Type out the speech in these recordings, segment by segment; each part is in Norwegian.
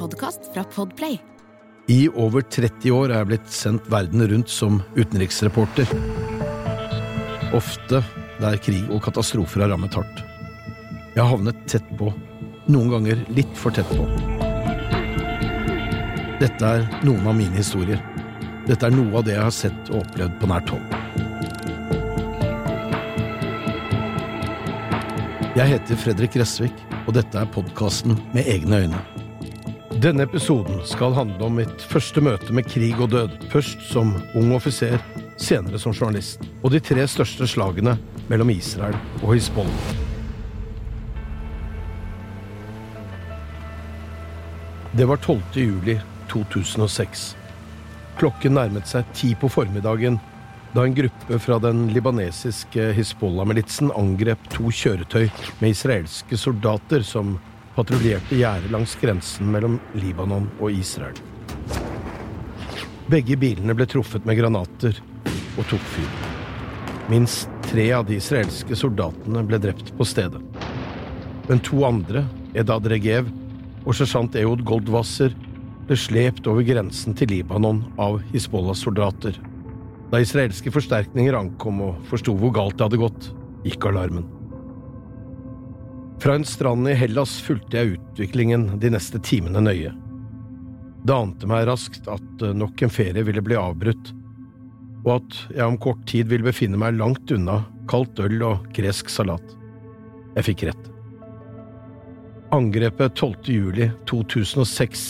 podkast fra Podplay. I over 30 år er jeg blitt sendt verden rundt som utenriksreporter. Ofte der krig og katastrofer har rammet hardt. Jeg har havnet tett på, noen ganger litt for tett på. Dette er noen av mine historier. Dette er noe av det jeg har sett og opplevd på nært hold. Jeg heter Fredrik Gressvik, og dette er podkasten Med egne øyne. Denne episoden skal handle om mitt første møte med krig og død. Først som ung offiser, senere som journalist. Og de tre største slagene mellom Israel og Hizbollah. Det var 12. juli 2006. Klokken nærmet seg ti på formiddagen da en gruppe fra den libanesiske Hizbollah-militsen angrep to kjøretøy med israelske soldater som patruljerte gjerdet langs grensen mellom Libanon og Israel. Begge bilene ble truffet med granater og tok fyr. Minst tre av de israelske soldatene ble drept på stedet. Men to andre, Edad Regev og sersjant Eod Goldwasser, ble slept over grensen til Libanon av Hizbollah-soldater. Da israelske forsterkninger ankom og forsto hvor galt det hadde gått, gikk alarmen. Fra en strand i Hellas fulgte jeg utviklingen de neste timene nøye. Det ante meg raskt at nok en ferie ville bli avbrutt, og at jeg om kort tid ville befinne meg langt unna kaldt øl og gresk salat. Jeg fikk rett. Angrepet 12. juli 2006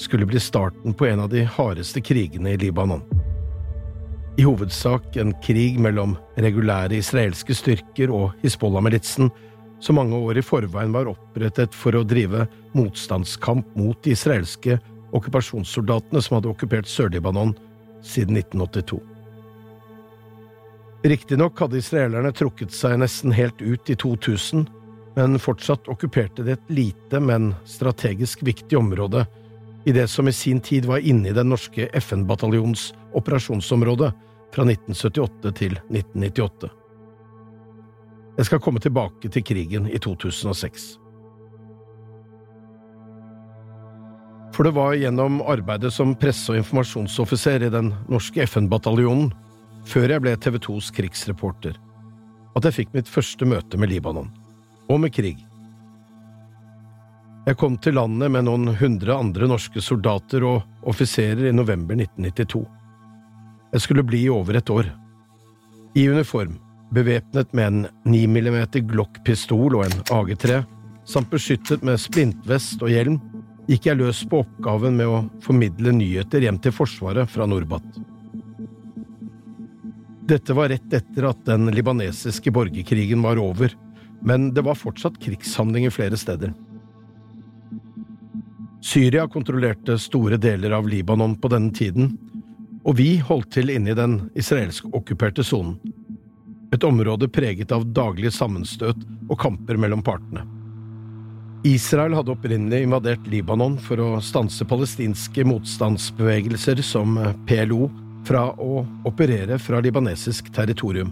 skulle bli starten på en av de hardeste krigene i Libanon. I hovedsak en krig mellom regulære israelske styrker og Hizbollah-militsen, som mange år i forveien var opprettet for å drive motstandskamp mot de israelske okkupasjonssoldatene som hadde okkupert Sør-Libanon siden 1982. Riktignok hadde israelerne trukket seg nesten helt ut i 2000, men fortsatt okkuperte de et lite, men strategisk viktig område i det som i sin tid var inne i den norske FN-bataljons operasjonsområde fra 1978 til 1998. Jeg skal komme tilbake til krigen i 2006. For det var gjennom arbeidet som presse- og informasjonsoffiser i den norske FN-bataljonen, før jeg ble TV 2s krigsreporter, at jeg fikk mitt første møte med Libanon, og med krig. Jeg kom til landet med noen hundre andre norske soldater og offiserer i november 1992. Jeg skulle bli i over et år. I uniform, bevæpnet med en 9 mm Glock-pistol og en AG3, samt beskyttet med splintvest og hjelm, gikk jeg løs på oppgaven med å formidle nyheter hjem til Forsvaret fra Norbat. Dette var rett etter at den libanesiske borgerkrigen var over, men det var fortsatt krigshandlinger flere steder. Syria kontrollerte store deler av Libanon på denne tiden, og vi holdt til inne i den israelsk-okkuperte sonen. Et område preget av daglige sammenstøt og kamper mellom partene. Israel hadde opprinnelig invadert Libanon for å stanse palestinske motstandsbevegelser som PLO fra å operere fra libanesisk territorium.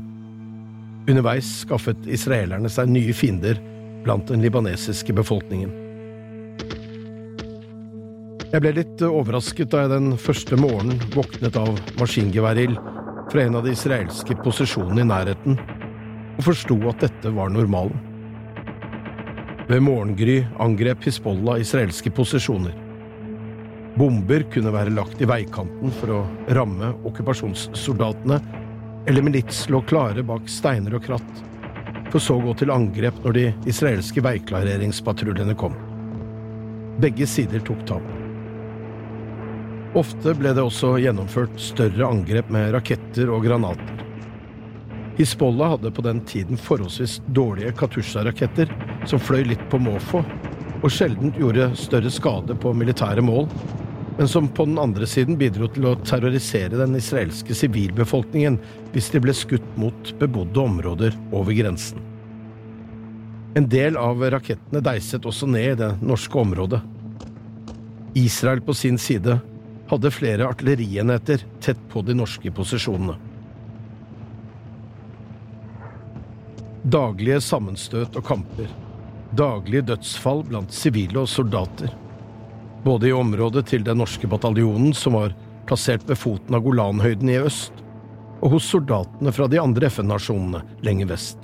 Underveis skaffet israelerne seg nye fiender blant den libanesiske befolkningen. Jeg ble litt overrasket da jeg den første morgenen våknet av maskingeværild fra en av de israelske posisjonene i nærheten, og forsto at dette var normalen. Ved morgengry angrep Hizbollah israelske posisjoner. Bomber kunne være lagt i veikanten for å ramme okkupasjonssoldatene, eller milits lå klare bak steiner og kratt, for så å gå til angrep når de israelske veiklareringspatruljene kom. Begge sider tok tap. Ofte ble det også gjennomført større angrep med raketter og granater. Hizbollah hadde på den tiden forholdsvis dårlige Katusha-raketter som fløy litt på måfå, og sjelden gjorde større skade på militære mål, men som på den andre siden bidro til å terrorisere den israelske sivilbefolkningen hvis de ble skutt mot bebodde områder over grensen. En del av rakettene deiset også ned i det norske området. Israel på sin side hadde flere artillerienheter tett på de norske posisjonene. Daglige sammenstøt og kamper. Daglige dødsfall blant sivile og soldater. både i området til den norske bataljonen som var plassert ved foten av Golanhøyden i øst, og hos soldatene fra de andre FN-nasjonene lenger vest.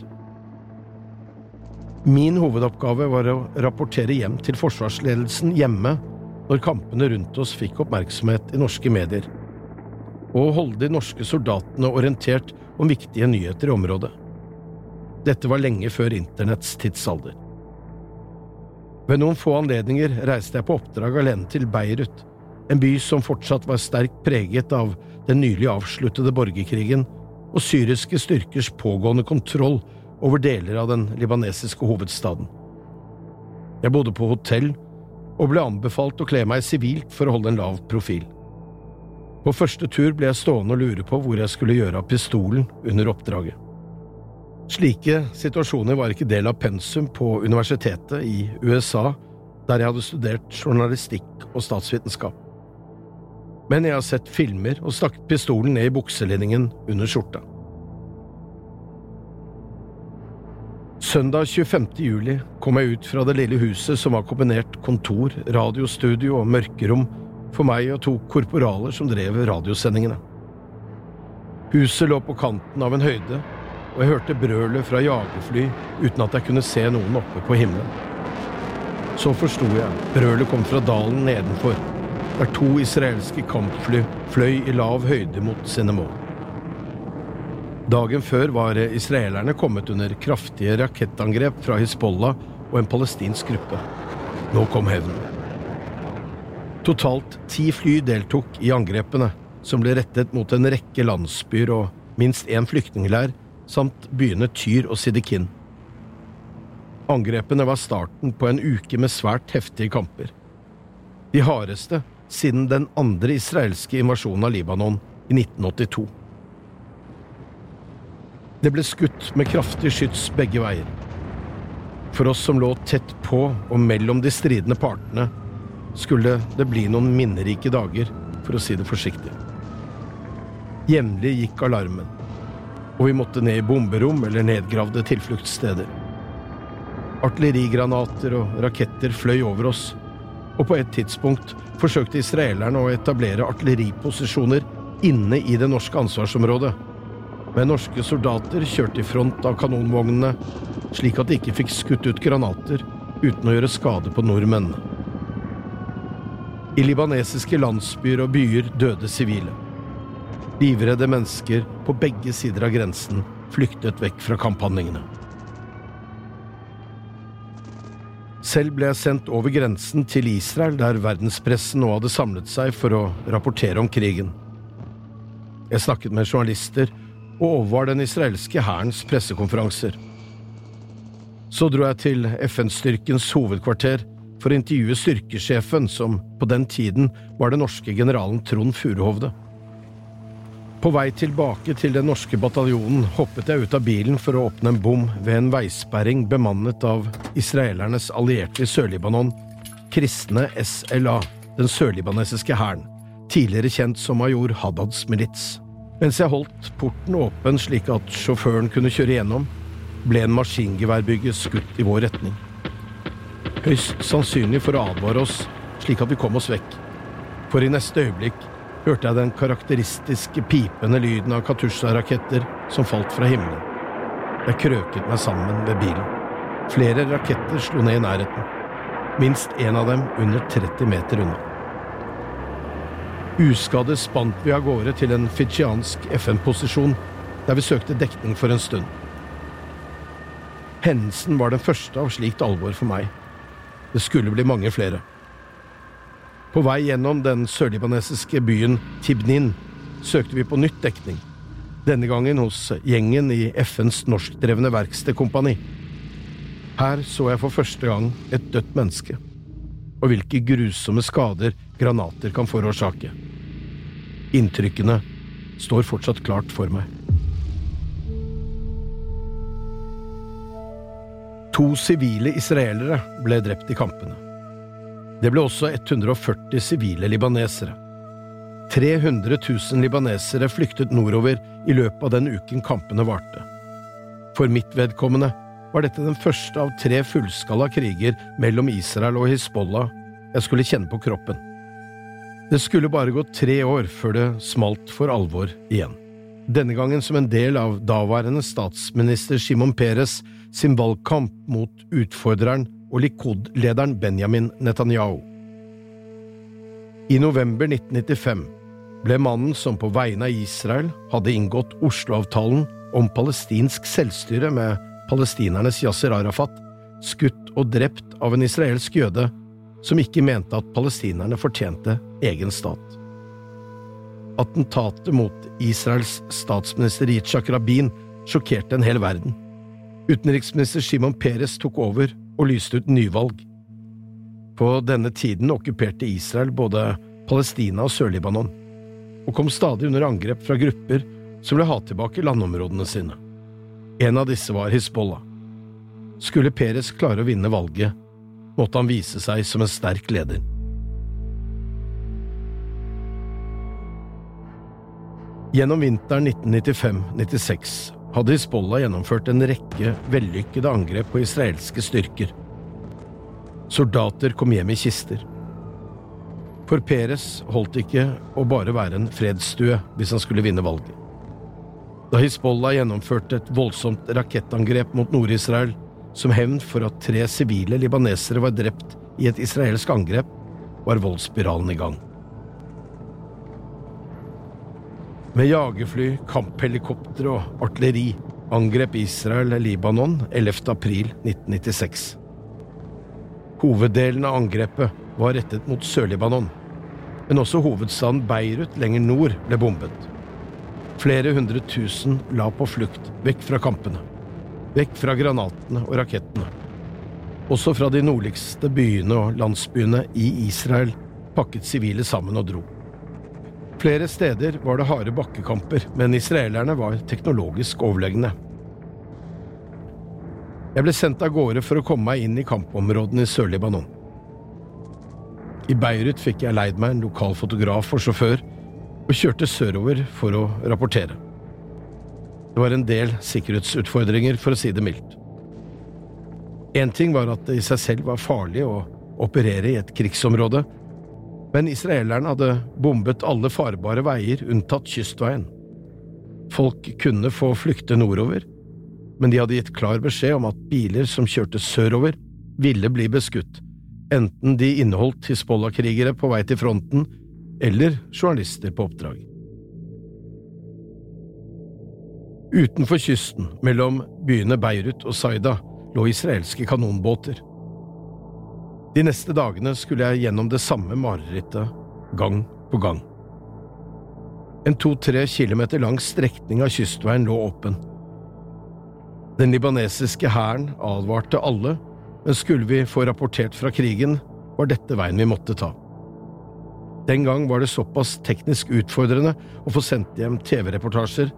Min hovedoppgave var å rapportere hjem til forsvarsledelsen hjemme når kampene rundt oss fikk oppmerksomhet i norske medier, og holde de norske soldatene orientert om viktige nyheter i området. Dette var lenge før internetts tidsalder. Ved noen få anledninger reiste jeg på oppdrag alene til Beirut, en by som fortsatt var sterkt preget av den nylig avsluttede borgerkrigen og syriske styrkers pågående kontroll over deler av den libanesiske hovedstaden. Jeg bodde på hotell og ble anbefalt å kle meg sivilt for å holde en lav profil. På første tur ble jeg stående og lure på hvor jeg skulle gjøre av pistolen under oppdraget. Slike situasjoner var ikke del av pensum på universitetet i USA, der jeg hadde studert journalistikk og statsvitenskap. Men jeg har sett filmer og stakk pistolen ned i bukselinningen under skjorta. Søndag 25. juli kom jeg ut fra det lille huset som var kombinert kontor, radiostudio og mørkerom for meg og to korporaler som drev radiosendingene. Huset lå på kanten av en høyde, og jeg hørte brølet fra jagerfly uten at jeg kunne se noen oppe på himmelen. Så forsto jeg, brølet kom fra dalen nedenfor, der to israelske kampfly fløy i lav høyde mot sine mål. Dagen før var israelerne kommet under kraftige rakettangrep fra Hizbollah og en palestinsk gruppe. Nå kom hevnen. Totalt ti fly deltok i angrepene, som ble rettet mot en rekke landsbyer og minst én flyktningleir, samt byene Tyr og Sidikin. Angrepene var starten på en uke med svært heftige kamper. De hardeste siden den andre israelske invasjonen av Libanon i 1982. Det ble skutt med kraftig skyts begge veier. For oss som lå tett på og mellom de stridende partene, skulle det bli noen minnerike dager, for å si det forsiktig. Jevnlig gikk alarmen, og vi måtte ned i bomberom eller nedgravde tilfluktssteder. Artillerigranater og raketter fløy over oss, og på et tidspunkt forsøkte israelerne å etablere artilleriposisjoner inne i det norske ansvarsområdet. Men norske soldater kjørte i front av kanonvognene, slik at de ikke fikk skutt ut granater uten å gjøre skade på nordmennene. I libanesiske landsbyer og byer døde sivile. Livredde mennesker på begge sider av grensen flyktet vekk fra kamphandlingene. Selv ble jeg sendt over grensen til Israel, der verdenspressen nå hadde samlet seg for å rapportere om krigen. Jeg snakket med journalister og overvar den israelske hærens pressekonferanser. Så dro jeg til FN-styrkens hovedkvarter for å intervjue styrkesjefen, som på den tiden var den norske generalen Trond Furuhovde. På vei tilbake til den norske bataljonen hoppet jeg ut av bilen for å åpne en bom ved en veisperring bemannet av israelernes allierte i Sør-Libanon, kristne SLA, den sørlibanesiske hæren, tidligere kjent som major Haddads milits. Mens jeg holdt porten åpen slik at sjåføren kunne kjøre gjennom, ble en maskingeværbygge skutt i vår retning høyst sannsynlig for å advare oss, slik at vi kom oss vekk. For i neste øyeblikk hørte jeg den karakteristiske pipende lyden av Katusha-raketter som falt fra himmelen. Jeg krøket meg sammen ved bilen. Flere raketter slo ned i nærheten. Minst én av dem under 30 meter unna. Uskadde spant vi av gårde til en fidsjiansk FN-posisjon, der vi søkte dekning for en stund. Hendelsen var den første av slikt alvor for meg. Det skulle bli mange flere. På vei gjennom den sørlibanesiske byen Tibnin søkte vi på nytt dekning, denne gangen hos gjengen i FNs norskdrevne verkstedkompani. Her så jeg for første gang et dødt menneske, og hvilke grusomme skader granater kan forårsake. Inntrykkene står fortsatt klart for meg. To sivile israelere ble drept i kampene. Det ble også 140 sivile libanesere. 300 000 libanesere flyktet nordover i løpet av den uken kampene varte. For mitt vedkommende var dette den første av tre fullskala kriger mellom Israel og Hizbollah, jeg skulle kjenne på kroppen. Det skulle bare gå tre år før det smalt for alvor igjen. Denne gangen som en del av daværende statsminister Simon Peres sin valgkamp mot utfordreren og Likud-lederen Benjamin Netanyahu. I november 1995 ble mannen som på vegne av Israel hadde inngått Oslo-avtalen om palestinsk selvstyre med palestinernes Yasir Arafat, skutt og drept av en israelsk jøde som ikke mente at palestinerne fortjente egen stat. Attentatet mot Israels statsminister Yitzhak Rabin sjokkerte en hel verden. Utenriksminister Shimon Peres tok over og lyste ut nyvalg. På denne tiden okkuperte Israel både Palestina og Sør-Libanon, og kom stadig under angrep fra grupper som ville ha tilbake landområdene sine. En av disse var Hizbollah. Skulle Peres klare å vinne valget, måtte han vise seg som en sterk leder. Gjennom vinteren 1995–96 hadde Hizbollah gjennomført en rekke vellykkede angrep på israelske styrker. Soldater kom hjem i kister. For Peres holdt ikke å bare være en fredsstue hvis han skulle vinne valget. Da Hizbollah gjennomførte et voldsomt rakettangrep mot Nord-Israel som hevn for at tre sivile libanesere var drept i et israelsk angrep, var voldsspiralen i gang. Med jagerfly, kamphelikoptre og artilleri angrep Israel Libanon 11. april 1996. Hoveddelen av angrepet var rettet mot Sør-Libanon, men også hovedstaden Beirut lenger nord ble bombet. Flere hundre tusen la på flukt, vekk fra kampene. Vekk fra granatene og rakettene. Også fra de nordligste byene og landsbyene i Israel pakket sivile sammen og dro. Flere steder var det harde bakkekamper, men israelerne var teknologisk overlegne. Jeg ble sendt av gårde for å komme meg inn i kampområdene i Sør-Libanon. I Beirut fikk jeg leid meg en lokal fotograf og sjåfør, og kjørte sørover for å rapportere. Det var en del sikkerhetsutfordringer, for å si det mildt. Én ting var at det i seg selv var farlig å operere i et krigsområde, men israelerne hadde bombet alle farbare veier unntatt kystveien. Folk kunne få flykte nordover, men de hadde gitt klar beskjed om at biler som kjørte sørover, ville bli beskutt, enten de inneholdt Hizbollah-krigere på vei til fronten eller journalister på oppdrag. Utenfor kysten, mellom byene Beirut og Saida, lå israelske kanonbåter. De neste dagene skulle jeg gjennom det samme marerittet, gang på gang. En to–tre kilometer lang strekning av kystveien lå åpen. Den libanesiske hæren advarte alle, men skulle vi få rapportert fra krigen, var dette veien vi måtte ta. Den gang var det såpass teknisk utfordrende å få sendt hjem TV-reportasjer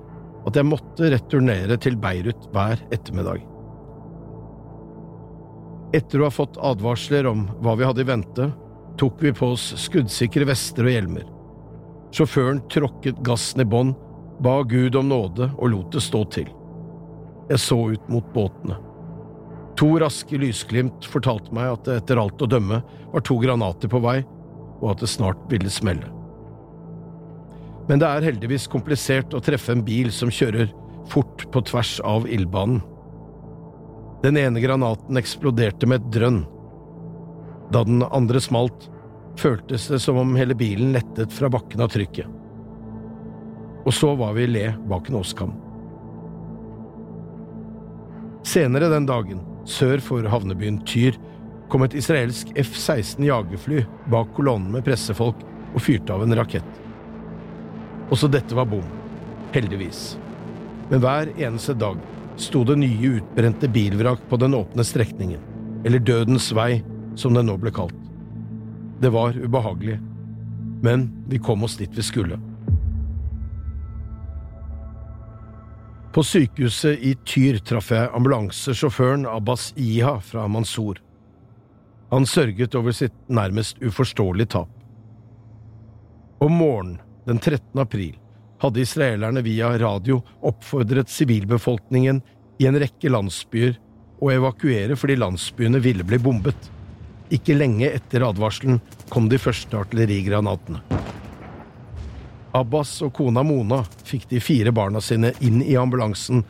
at jeg måtte returnere til Beirut hver ettermiddag. Etter å ha fått advarsler om hva vi hadde i vente, tok vi på oss skuddsikre vester og hjelmer. Sjåføren tråkket gassen i bånn, ba Gud om nåde og lot det stå til. Jeg så ut mot båtene. To raske lysglimt fortalte meg at det etter alt å dømme var to granater på vei, og at det snart ville smelle. Men det er heldigvis komplisert å treffe en bil som kjører fort på tvers av ildbanen. Den ene granaten eksploderte med et drønn. Da den andre smalt, føltes det som om hele bilen lettet fra bakken av trykket. Og så var vi i le bak en åskam. Senere den dagen, sør for havnebyen Tyr, kom et israelsk F-16 jagerfly bak kolonnen med pressefolk og fyrte av en rakett. Også dette var bom. Heldigvis. Men hver eneste dag sto det nye utbrente bilvrak på den åpne strekningen, eller Dødens vei, som den nå ble kalt. Det var ubehagelig, men vi kom oss dit vi skulle. På sykehuset i Tyr traff jeg ambulansesjåføren Abbas Iha fra Mansour. Han sørget over sitt nærmest uforståelige tap. Om morgenen den 13. april hadde israelerne via radio oppfordret sivilbefolkningen i en rekke landsbyer å evakuere fordi landsbyene ville bli bombet. ikke lenge etter advarselen kom de første artillerigranatene. Abbas og kona Mona fikk de fire barna sine inn i ambulansen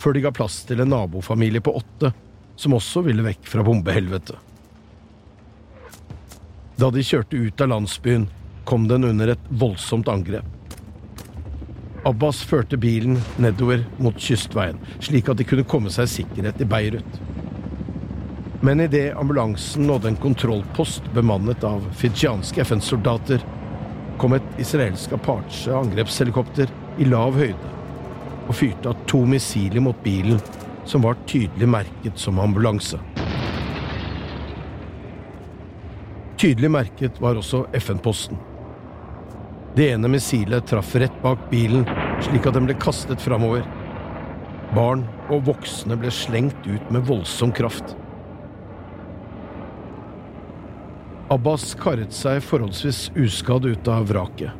før de ga plass til en nabofamilie på åtte som også ville vekk fra bombehelvetet. Da de kjørte ut av landsbyen, kom den under et voldsomt angrep. Abbas førte bilen nedover mot kystveien, slik at de kunne komme seg i sikkerhet i Beirut. Men idet ambulansen nådde en kontrollpost bemannet av fijianske FN-soldater, kom et israelsk Apache-angrepshelikopter i lav høyde og fyrte av to missiler mot bilen, som var tydelig merket som ambulanse. Tydelig merket var også FN-posten. Det ene missilet traff rett bak bilen, slik at den ble kastet framover. Barn og voksne ble slengt ut med voldsom kraft. Abbas karret seg forholdsvis uskadd ut av vraket.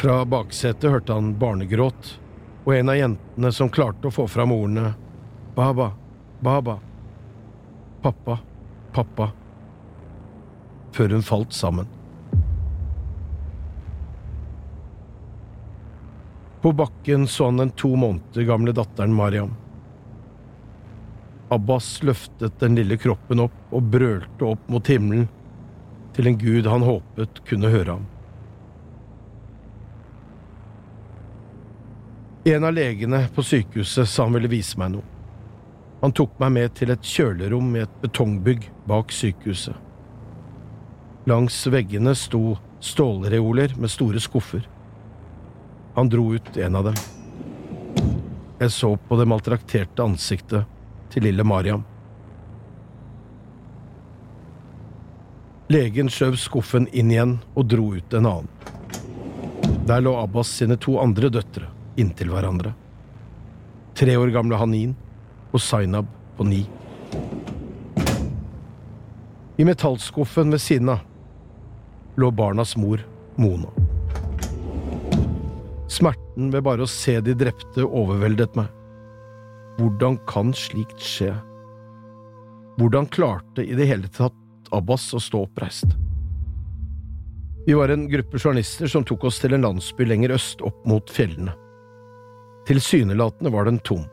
Fra baksetet hørte han barnegråt, og en av jentene som klarte å få fram ordene Baba, Baba, pappa, pappa, før hun falt sammen. På bakken så han den to måneder gamle datteren Mariam. Abbas løftet den lille kroppen opp og brølte opp mot himmelen, til en gud han håpet kunne høre ham. En av legene på sykehuset sa han ville vise meg noe. Han tok meg med til et kjølerom i et betongbygg bak sykehuset. Langs veggene sto stålreoler med store skuffer. Han dro ut en av dem. Jeg så på det maltrakterte ansiktet til lille Mariam. Legen skjøv skuffen inn igjen og dro ut en annen. Der lå Abbas sine to andre døtre inntil hverandre. Tre år gamle Hanin og Zainab på ni. I metallskuffen ved siden av lå barnas mor, Mona. Smerten ved bare å se de drepte overveldet meg. Hvordan kan slikt skje? Hvordan klarte i det hele tatt Abbas å stå oppreist? Vi var en gruppe journalister som tok oss til en landsby lenger øst opp mot fjellene. Tilsynelatende var den tom.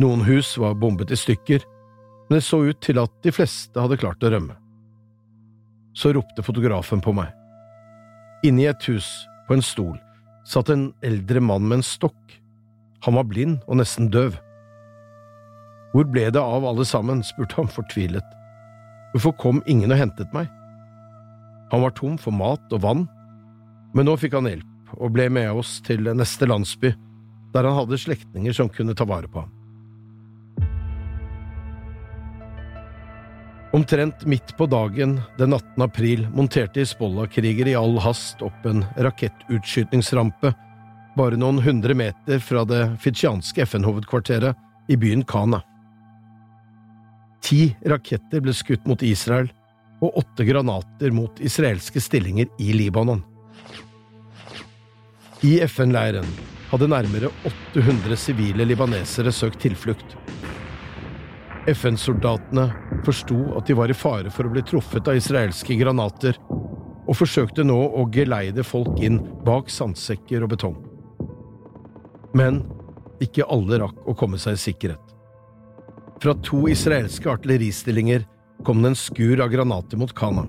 Noen hus var bombet i stykker, men det så ut til at de fleste hadde klart å rømme. Så ropte fotografen på meg. Inni et hus, på en stol, satt en eldre mann med en stokk. Han var blind og nesten døv. Hvor ble det av alle sammen? spurte han fortvilet. Hvorfor kom ingen og hentet meg? Han var tom for mat og vann, men nå fikk han hjelp og ble med oss til neste landsby, der han hadde slektninger som kunne ta vare på ham. Omtrent midt på dagen den 18. april monterte Hizbollah-krigere i all hast opp en rakettutskytningsrampe bare noen hundre meter fra det fitsjanske FN-hovedkvarteret i byen Kana. Ti raketter ble skutt mot Israel og åtte granater mot israelske stillinger i Libanon. I FN-leiren hadde nærmere 800 sivile libanesere søkt tilflukt. FN-soldatene forsto at de var i fare for å bli truffet av israelske granater, og forsøkte nå å geleide folk inn bak sandsekker og betong. Men ikke alle rakk å komme seg i sikkerhet. Fra to israelske artilleristillinger kom det en skur av granater mot Kana.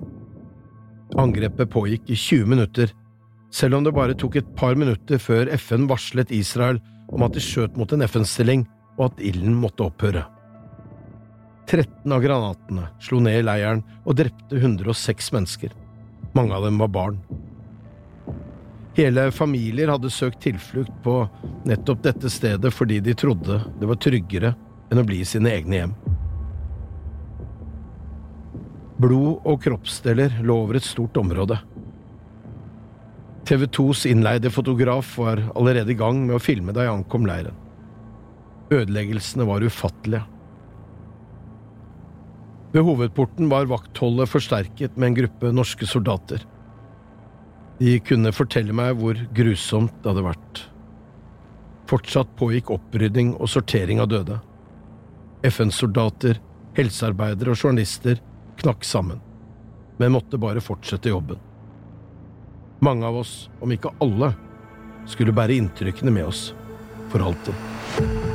Angrepet pågikk i 20 minutter, selv om det bare tok et par minutter før FN varslet Israel om at de skjøt mot en FN-stilling og at ilden måtte opphøre. 13 av granatene slo ned i leiren og drepte 106 mennesker. Mange av dem var barn. Hele familier hadde søkt tilflukt på nettopp dette stedet fordi de trodde det var tryggere enn å bli i sine egne hjem. Blod og kroppsdeler lå over et stort område. TV 2s innleide fotograf var allerede i gang med å filme da jeg ankom leiren. Ødeleggelsene var ufattelige. Ved hovedporten var vaktholdet forsterket med en gruppe norske soldater. De kunne fortelle meg hvor grusomt det hadde vært. Fortsatt pågikk opprydding og sortering av døde. FN-soldater, helsearbeidere og journalister knakk sammen, men måtte bare fortsette jobben. Mange av oss, om ikke alle, skulle bære inntrykkene med oss for alltid.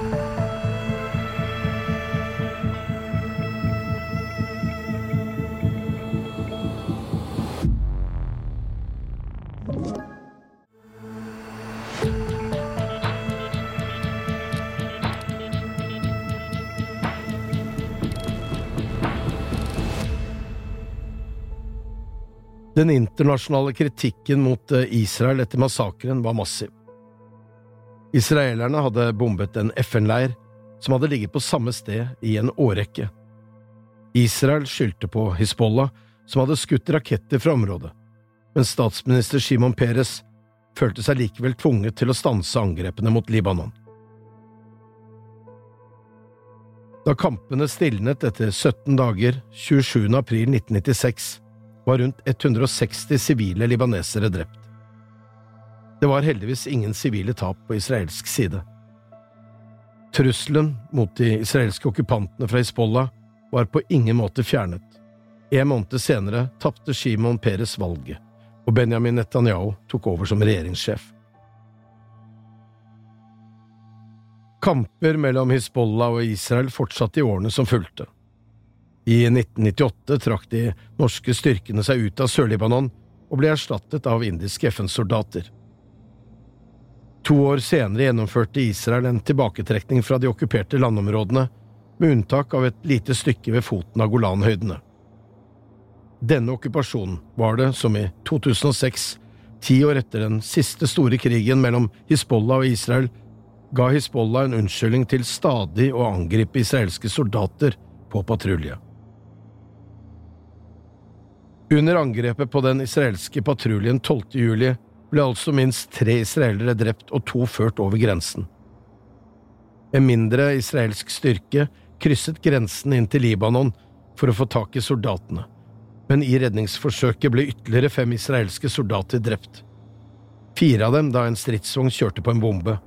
Den internasjonale kritikken mot eh, Israel etter massakren var massiv. Israelerne hadde bombet en FN-leir som hadde ligget på samme sted i en årrekke. Israel skyldte på Hizbollah, som hadde skutt raketter fra området, men statsminister Shimon Peres følte seg likevel tvunget til å stanse angrepene mot Libanon. Da kampene stilnet etter 17 dager 27. april 1996, var rundt 160 sivile libanesere drept. Det var heldigvis ingen sivile tap på israelsk side. Trusselen mot de israelske okkupantene fra Hizbollah var på ingen måte fjernet. En måned senere tapte Shimon Peres valget, og Benjamin Netanyahu tok over som regjeringssjef. Kamper mellom Hizbollah og Israel fortsatte i årene som fulgte. I 1998 trakk de norske styrkene seg ut av Sør-Libanon og ble erstattet av indiske FN-soldater. To år senere gjennomførte Israel en tilbaketrekning fra de okkuperte landområdene, med unntak av et lite stykke ved foten av Golanhøydene. Denne okkupasjonen var det som i 2006, ti år etter den siste store krigen mellom Hizbollah og Israel, ga Hizbollah en unnskyldning til stadig å angripe israelske soldater på patrulje. Under angrepet på den israelske patruljen 12. juli ble altså minst tre israelere drept og to ført over grensen. En mindre israelsk styrke krysset grensen inn til Libanon for å få tak i soldatene, men i redningsforsøket ble ytterligere fem israelske soldater drept. Fire av dem da en stridsvogn kjørte på en bombe.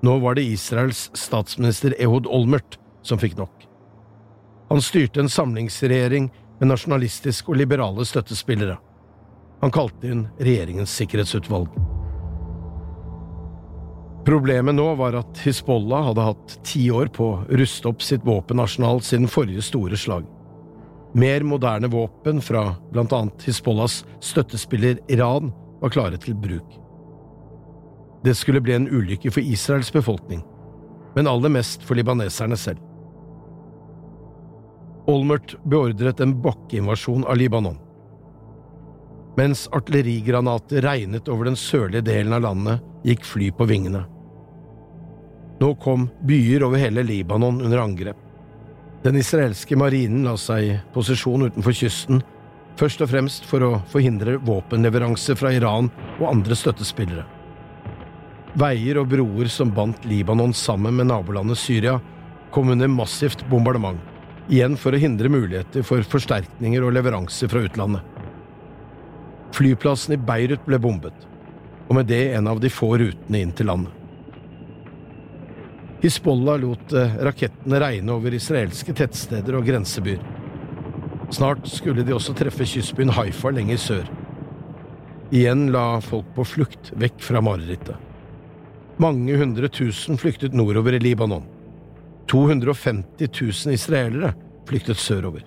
Nå var det Israels statsminister Ehud Olmert som fikk nok. Han styrte en samlingsregjering med nasjonalistiske og liberale støttespillere. Han kalte inn regjeringens sikkerhetsutvalg. Problemet nå var at Hizbollah hadde hatt ti år på å ruste opp sitt våpenarsenal siden forrige store slag. Mer moderne våpen fra blant annet Hizbollahs støttespiller Iran var klare til bruk. Det skulle bli en ulykke for Israels befolkning, men aller mest for libaneserne selv. Olmert beordret en bakkeinvasjon av Libanon. Mens artillerigranater regnet over den sørlige delen av landet, gikk fly på vingene. Nå kom byer over hele Libanon under angrep. Den israelske marinen la seg i posisjon utenfor kysten, først og fremst for å forhindre våpenleveranser fra Iran og andre støttespillere. Veier og broer som bandt Libanon sammen med nabolandet Syria, kom under massivt bombardement igjen for å hindre muligheter for forsterkninger og leveranser fra utlandet. Flyplassen i Beirut ble bombet, og med det en av de få rutene inn til landet. Hizbollah lot eh, rakettene regne over israelske tettsteder og grensebyer. Snart skulle de også treffe kystbyen Haifa lenger sør. Igjen la folk på flukt vekk fra marerittet. Mange hundre tusen flyktet nordover i Libanon. 250 000 israelere flyktet sørover.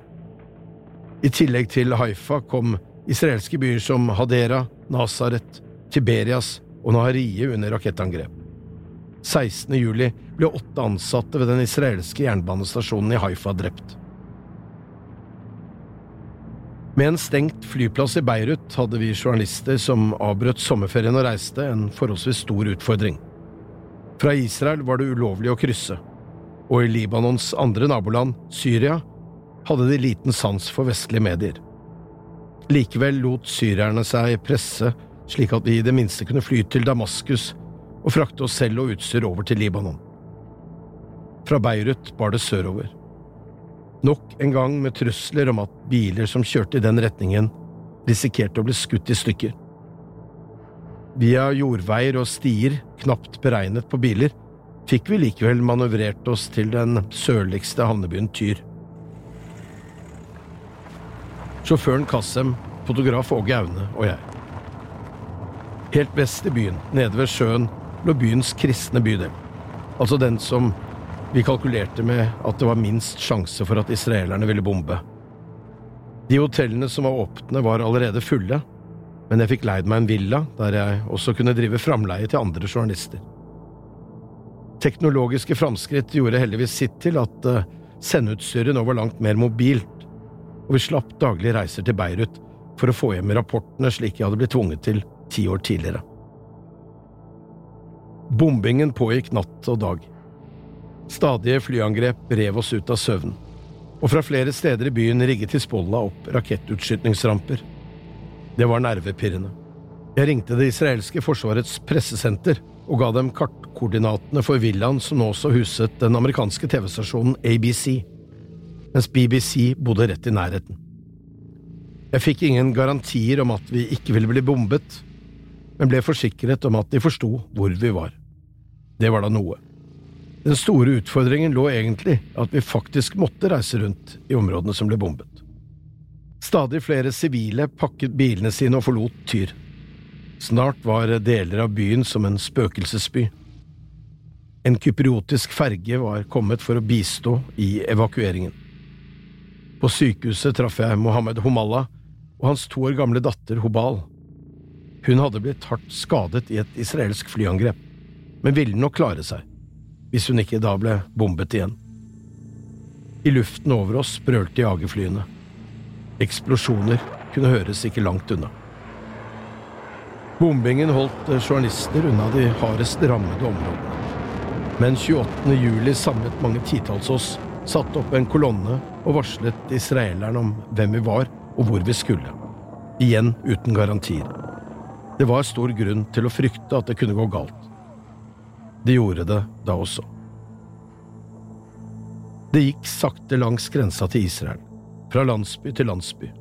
I tillegg til Haifa kom israelske byer som Hadera, Nazaret, Tiberias og Naharie under rakettangrep. 16. juli ble åtte ansatte ved den israelske jernbanestasjonen i Haifa drept. Med en stengt flyplass i Beirut hadde vi journalister som avbrøt sommerferien og reiste, en forholdsvis stor utfordring. Fra Israel var det ulovlig å krysse og i Libanons andre naboland, Syria, hadde de liten sans for vestlige medier. Likevel lot syrerne seg presse slik at vi i det minste kunne fly til Damaskus og frakte oss selv og utstyr over til Libanon. Fra Beirut bar det sørover. Nok en gang med trusler om at biler som kjørte i den retningen, risikerte å bli skutt i stykker. Via jordveier og stier knapt beregnet på biler fikk vi likevel manøvrert oss til den sørligste havnebyen Tyr. Sjåføren Kassem, fotograf Åge Aune og jeg. Helt vest i byen, nede ved sjøen, lå byens kristne bydel. Altså den som vi kalkulerte med at det var minst sjanse for at israelerne ville bombe. De hotellene som var åpne, var allerede fulle, men jeg fikk leid meg en villa der jeg også kunne drive framleie til andre journalister. Teknologiske framskritt gjorde heldigvis sitt til at uh, sendeutstyret nå var langt mer mobilt, og vi slapp daglige reiser til Beirut for å få hjem rapportene slik jeg hadde blitt tvunget til ti år tidligere. Bombingen pågikk natt og dag. Stadige flyangrep rev oss ut av søvnen, og fra flere steder i byen rigget Hizbollah opp rakettutskytningsramper. Det var nervepirrende. Jeg ringte det israelske forsvarets pressesenter og ga dem kartkoordinatene for villaen som nå også huset den amerikanske TV-stasjonen ABC, mens BBC bodde rett i nærheten. Jeg fikk ingen garantier om at vi ikke ville bli bombet, men ble forsikret om at de forsto hvor vi var. Det var da noe. Den store utfordringen lå egentlig at vi faktisk måtte reise rundt i områdene som ble bombet. Stadig flere sivile pakket bilene sine og forlot Tyr. Snart var deler av byen som en spøkelsesby. En kypriotisk ferge var kommet for å bistå i evakueringen. På sykehuset traff jeg Mohammed Homalla og hans to år gamle datter Hobal. Hun hadde blitt hardt skadet i et israelsk flyangrep, men ville nok klare seg, hvis hun ikke da ble bombet igjen. I luften over oss brølte jagerflyene. Eksplosjoner kunne høres ikke langt unna. Bombingen holdt journalister unna de hardest rammede områdene. Men 28. juli samlet mange titalls oss, satte opp en kolonne og varslet israelerne om hvem vi var og hvor vi skulle. Igjen uten garantier. Det var stor grunn til å frykte at det kunne gå galt. Det gjorde det da også. Det gikk sakte langs grensa til Israel, fra landsby til landsby.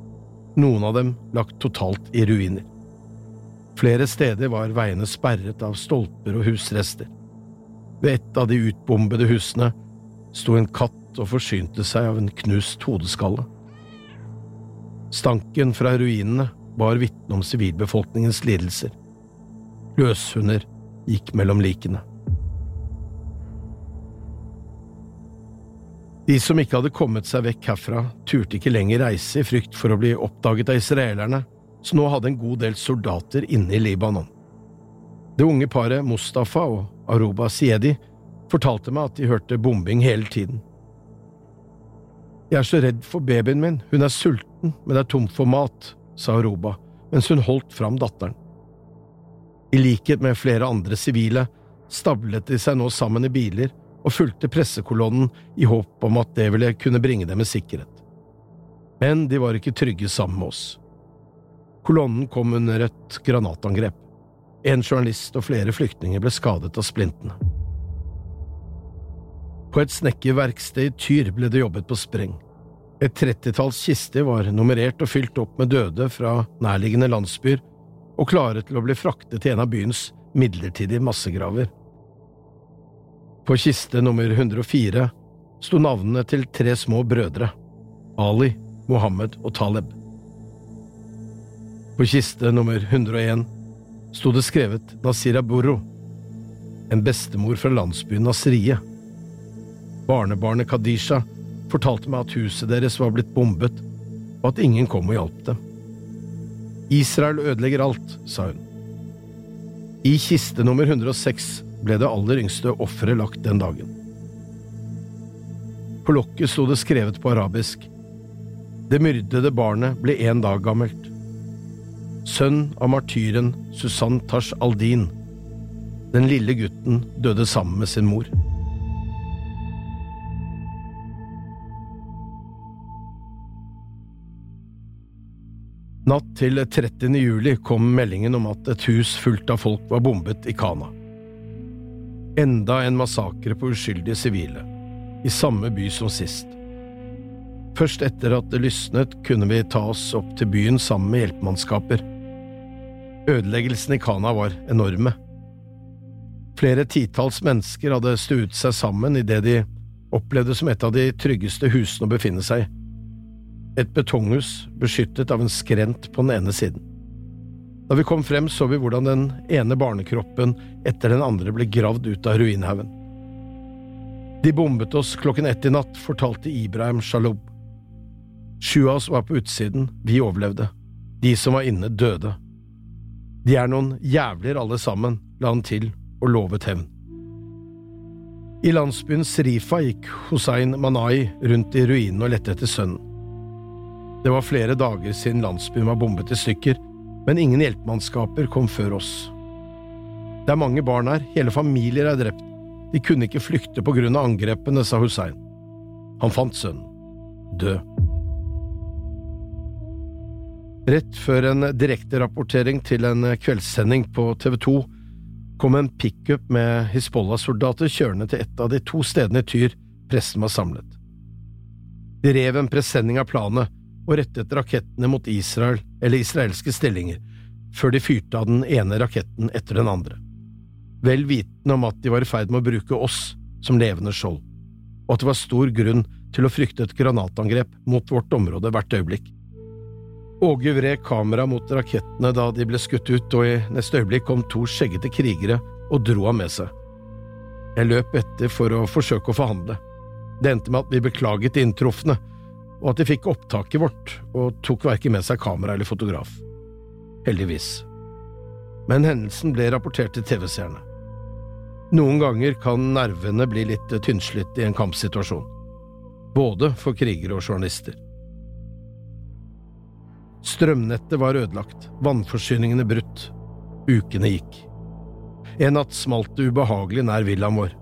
Noen av dem lagt totalt i ruiner. Flere steder var veiene sperret av stolper og husrester. Ved et av de utbombede husene sto en katt og forsynte seg av en knust hodeskalle. Stanken fra ruinene bar vitne om sivilbefolkningens lidelser. Løshunder gikk mellom likene. De som ikke hadde kommet seg vekk herfra, turte ikke lenger reise i frykt for å bli oppdaget av israelerne som nå hadde en god del soldater inne i Libanon. Det unge paret Mustafa og Aruba Siedi fortalte meg at de hørte bombing hele tiden. Jeg er så redd for babyen min, hun er sulten, men er tom for mat, sa Aruba mens hun holdt fram datteren. I likhet med flere andre sivile stablet de seg nå sammen i biler og fulgte pressekolonnen i håp om at det ville kunne bringe dem i sikkerhet. Men de var ikke trygge sammen med oss. Kolonnen kom under et granatangrep. En journalist og flere flyktninger ble skadet av splintene. På et snekkerverksted i Tyr ble det jobbet på spreng. Et trettitalls kister var nummerert og fylt opp med døde fra nærliggende landsbyer og klare til å bli fraktet til en av byens midlertidige massegraver. På kiste nummer 104 sto navnene til tre små brødre, Ali, Mohammed og Taleb. På kiste nummer 101 sto det skrevet Nasira Burro, en bestemor fra landsbyen Nasrie. Barnebarnet Kadisha fortalte meg at huset deres var blitt bombet, og at ingen kom og hjalp dem. Israel ødelegger alt, sa hun. I kiste nummer 106 ble det aller yngste offeret lagt den dagen. På lokket sto det skrevet på arabisk Det myrdede barnet ble en dag gammelt sønn av martyren Susann Tash Aldin. Den lille gutten døde sammen med sin mor. Natt til 30. juli kom meldingen om at et hus fullt av folk var bombet i Kana. Enda en massakre på uskyldige sivile, i samme by som sist. Først etter at det lysnet, kunne vi ta oss opp til byen sammen med hjelpemannskaper. Ødeleggelsene i Kana var enorme. Flere titalls mennesker hadde stuet seg sammen i det de opplevde som et av de tryggeste husene å befinne seg i. et betonghus beskyttet av en skrent på den ene siden. Da vi kom frem, så vi hvordan den ene barnekroppen etter den andre ble gravd ut av ruinhaugen. De bombet oss klokken ett i natt, fortalte Ibrahim Shalob. Sju av oss var på utsiden, vi overlevde. De som var inne, døde. De er noen jævler alle sammen, la han til og lovet hevn. I landsbyen Srifa gikk Hussein Manai rundt i ruinene og lette etter sønnen. Det var flere dager siden landsbyen var bombet i stykker, men ingen hjelpemannskaper kom før oss. Det er mange barn her, hele familier er drept, de kunne ikke flykte på grunn av angrepene, sa Hussein. Han fant sønnen, død. Rett før en direkterapportering til en kveldssending på TV 2 kom en pickup med Hizbollah-soldater kjørende til et av de to stedene i Tyr pressen var samlet. De rev en presenning av planet og rettet rakettene mot Israel eller israelske stillinger, før de fyrte av den ene raketten etter den andre, vel vitende om at de var i ferd med å bruke oss som levende skjold, og at det var stor grunn til å frykte et granatangrep mot vårt område hvert øyeblikk. Åge vred kameraet mot rakettene da de ble skutt ut, og i neste øyeblikk kom to skjeggete krigere og dro ham med seg. Jeg løp etter for å forsøke å forhandle. Det endte med at vi beklaget de inntrufne, og at de fikk opptaket vårt, og tok hverken med seg kamera eller fotograf. Heldigvis. Men hendelsen ble rapportert til TV-seerne. Noen ganger kan nervene bli litt tynnslitt i en kampsituasjon, både for krigere og journalister. Strømnettet var ødelagt, vannforsyningene brutt. Ukene gikk. En natt smalt det ubehagelig nær villaen vår.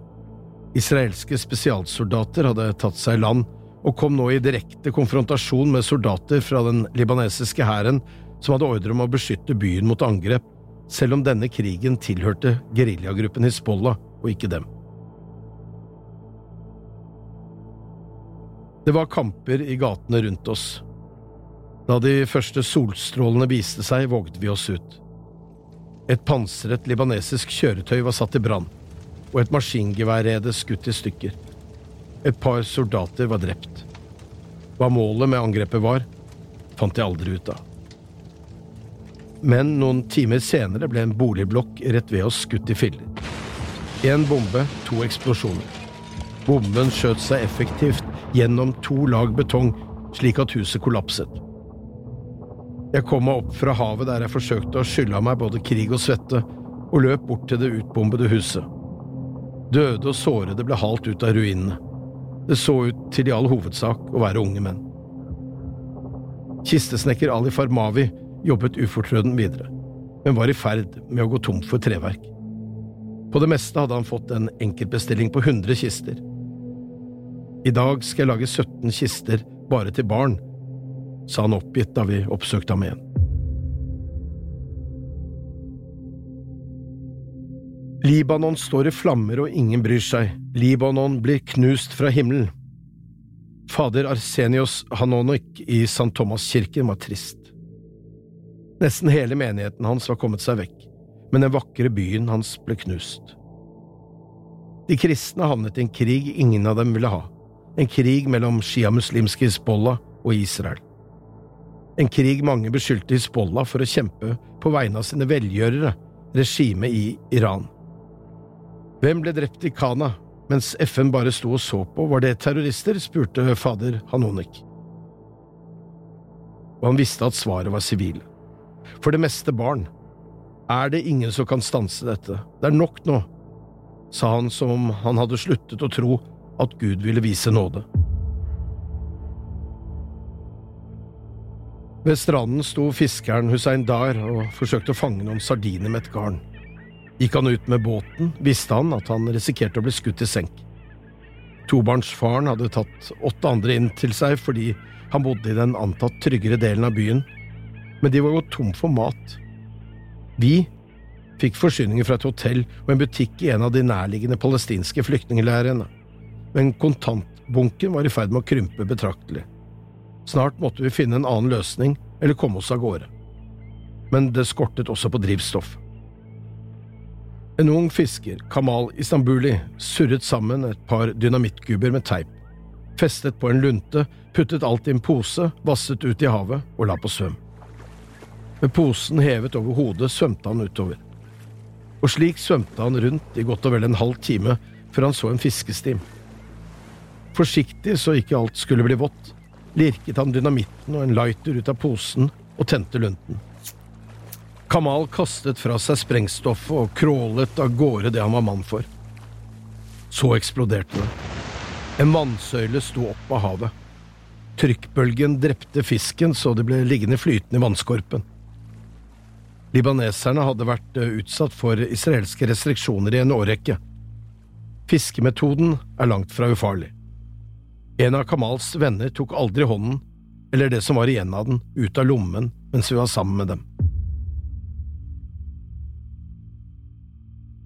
Israelske spesialsoldater hadde tatt seg i land og kom nå i direkte konfrontasjon med soldater fra den libanesiske hæren som hadde ordre om å beskytte byen mot angrep, selv om denne krigen tilhørte geriljagruppen Hizbollah og ikke dem. Det var kamper i gatene rundt oss. Da de første solstrålene viste seg, vågde vi oss ut. Et pansret libanesisk kjøretøy var satt i brann, og et maskingeværrede skutt i stykker. Et par soldater var drept. Hva målet med angrepet var, fant jeg aldri ut av. Men noen timer senere ble en boligblokk rett ved oss skutt i filler. En bombe, to eksplosjoner. Bomben skjøt seg effektivt gjennom to lag betong, slik at huset kollapset. Jeg kom meg opp fra havet der jeg forsøkte å skylle av meg både krig og svette, og løp bort til det utbombede huset. Døde og sårede ble halt ut av ruinene. Det så ut til i all hovedsak å være unge menn. Kistesnekker Ali Farmavi jobbet ufortrødent videre, men var i ferd med å gå tom for treverk. På det meste hadde han fått en enkeltbestilling på 100 kister. I dag skal jeg lage 17 kister bare til barn, sa han oppgitt da vi oppsøkte ham igjen. Libanon står i flammer og ingen bryr seg, Libanon blir knust fra himmelen. Fader Arsenios Hanonik i St. Thomas-kirken var trist. Nesten hele menigheten hans var kommet seg vekk, men den vakre byen hans ble knust. De kristne havnet i en krig ingen av dem ville ha, en krig mellom sjiamuslimske Hizbollah og Israel. En krig mange beskyldte Hizbollah for å kjempe på vegne av sine velgjørere, regimet i Iran. Hvem ble drept i Kana, mens FN bare sto og så på, var det terrorister, spurte fader Hanonik. Og han visste at svaret var sivile. For det meste barn. Er det ingen som kan stanse dette? Det er nok nå, sa han som om han hadde sluttet å tro at Gud ville vise nåde. Ved stranden sto fiskeren Hussein Dar og forsøkte å fange noen sardiner med et garn. Gikk han ut med båten, visste han at han risikerte å bli skutt i senk. Tobarnsfaren hadde tatt åtte andre inn til seg fordi han bodde i den antatt tryggere delen av byen, men de var gått tom for mat. Vi fikk forsyninger fra et hotell og en butikk i en av de nærliggende palestinske flyktningleirene, men kontantbunken var i ferd med å krympe betraktelig. Snart måtte vi finne en annen løsning eller komme oss av gårde. Men det skortet også på drivstoff. En ung fisker, Kamal Istanbuli, surret sammen et par dynamittgubber med teip, festet på en lunte, puttet alt i en pose, vasset ut i havet og la på svøm. Med posen hevet over hodet svømte han utover. Og slik svømte han rundt i godt og vel en halv time før han så en fiskestim. Forsiktig så ikke alt skulle bli vått, lirket han dynamitten og en lighter ut av posen og tente lunten. Kamal kastet fra seg sprengstoffet og krålet av gårde det han var mann for. Så eksploderte det. En vannsøyle sto opp av havet. Trykkbølgen drepte fisken så det ble liggende flytende i vannskorpen. Libaneserne hadde vært eh, utsatt for israelske restriksjoner i en årrekke. Fiskemetoden er langt fra ufarlig. En av Kamals venner tok aldri hånden, eller det som var igjen av den, ut av lommen mens vi var sammen med dem.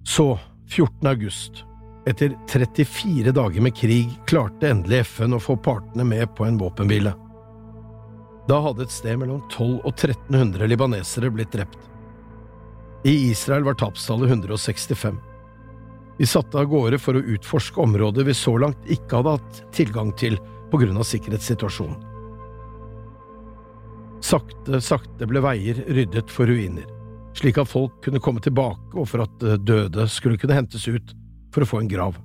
Så, 14. august, etter 34 dager med krig, klarte endelig FN å få partene med på en våpenhvile. Da hadde et sted mellom 1200 og 1300 libanesere blitt drept. I Israel var tapstallet 165. Vi satte av gårde for å utforske områder vi så langt ikke hadde hatt tilgang til på grunn av sikkerhetssituasjonen. Sakte, sakte ble veier ryddet for ruiner slik at folk kunne komme tilbake og for at eh, døde skulle kunne hentes ut for å få en grav.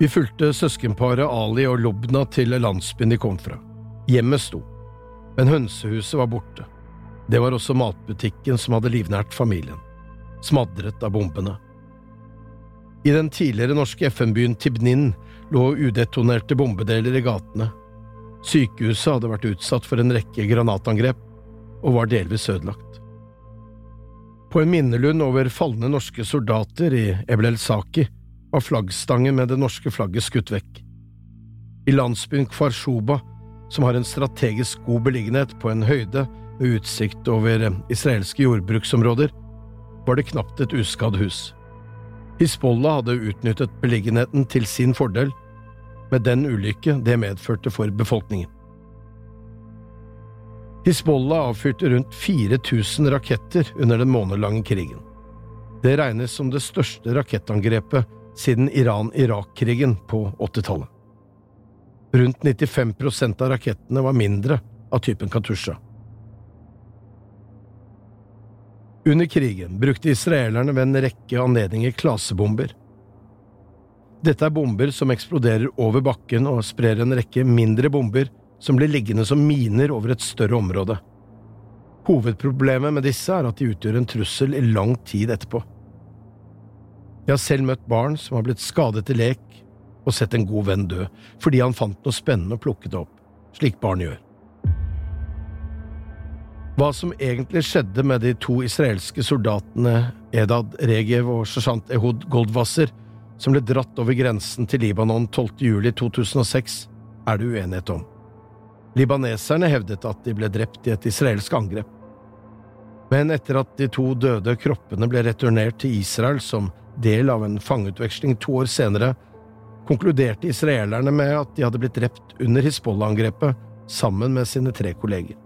Vi fulgte søskenparet Ali og Lubna til landsbyen de kom fra. Hjemmet sto, men hønsehuset var borte. Det var også matbutikken som hadde livnært familien, smadret av bombene. I den tidligere norske FN-byen Tibnin lå udetonerte bombedeler i gatene. Sykehuset hadde vært utsatt for en rekke granatangrep, og var delvis ødelagt. På en minnelund over falne norske soldater i Eblel Saki var flaggstangen med det norske flagget skutt vekk. I landsbyen Kvarshoba, som har en strategisk god beliggenhet på en høyde med utsikt over israelske jordbruksområder, var det knapt et uskadd hus. Hizbollah hadde utnyttet beliggenheten til sin fordel, med den ulykke det medførte for befolkningen. Hizbollah avfyrte rundt 4000 raketter under den månedlange krigen. Det regnes som det største rakettangrepet siden Iran-Irak-krigen på 80-tallet. Rundt 95% av rakettene var mindre av typen Katusha. Under krigen brukte israelerne ved en rekke anledninger klasebomber. Dette er bomber som eksploderer over bakken og sprer en rekke mindre bomber som blir liggende som miner over et større område. Hovedproblemet med disse er at de utgjør en trussel i lang tid etterpå. Jeg har selv møtt barn som har blitt skadet i lek og sett en god venn dø fordi han fant noe spennende og plukket det opp, slik barn gjør. Hva som egentlig skjedde med de to israelske soldatene Edad Regev og sersjant Ehud Goldwasser, som ble dratt over grensen til Libanon 12. juli 2006, er det uenighet om. Libaneserne hevdet at de ble drept i et israelsk angrep. Men etter at de to døde kroppene ble returnert til Israel som del av en fangeutveksling to år senere, konkluderte israelerne med at de hadde blitt drept under Hizbollah-angrepet sammen med sine tre kolleger.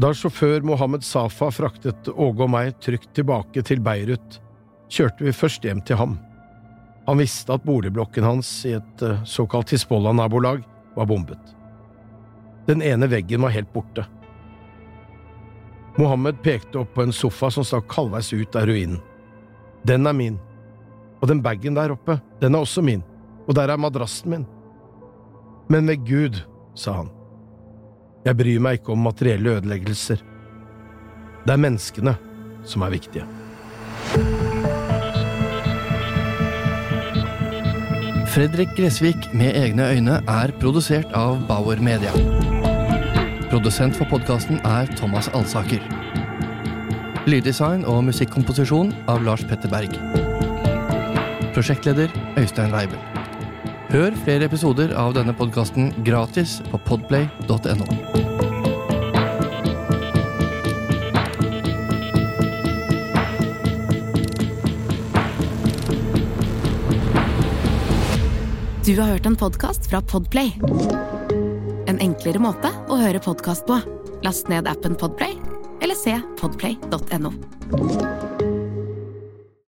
Da sjåfør Mohammed Safa fraktet Åge og meg trygt tilbake til Beirut, kjørte vi først hjem til ham. Han visste at boligblokken hans i et eh, såkalt Hizbollah-nabolag var bombet. Den ene veggen var helt borte. Mohammed pekte opp på en sofa som stakk halvveis ut av ruinen. Den er min. Og den bagen der oppe, den er også min. Og der er madrassen min. Men ved Gud, sa han, jeg bryr meg ikke om materielle ødeleggelser. Det er menneskene som er viktige. Fredrik Gressvik med egne øyne er produsert av Bauer Media. Produsent for podkasten er Thomas Alsaker. Lyddesign og musikkomposisjon av Lars Petter Berg. Prosjektleder Øystein Weibel. Hør flere episoder av denne podkasten gratis på podplay.no. Du har hørt en podkast fra Podplay. En enklere måte å høre podkast på. Last ned appen Podplay eller se podplay.no.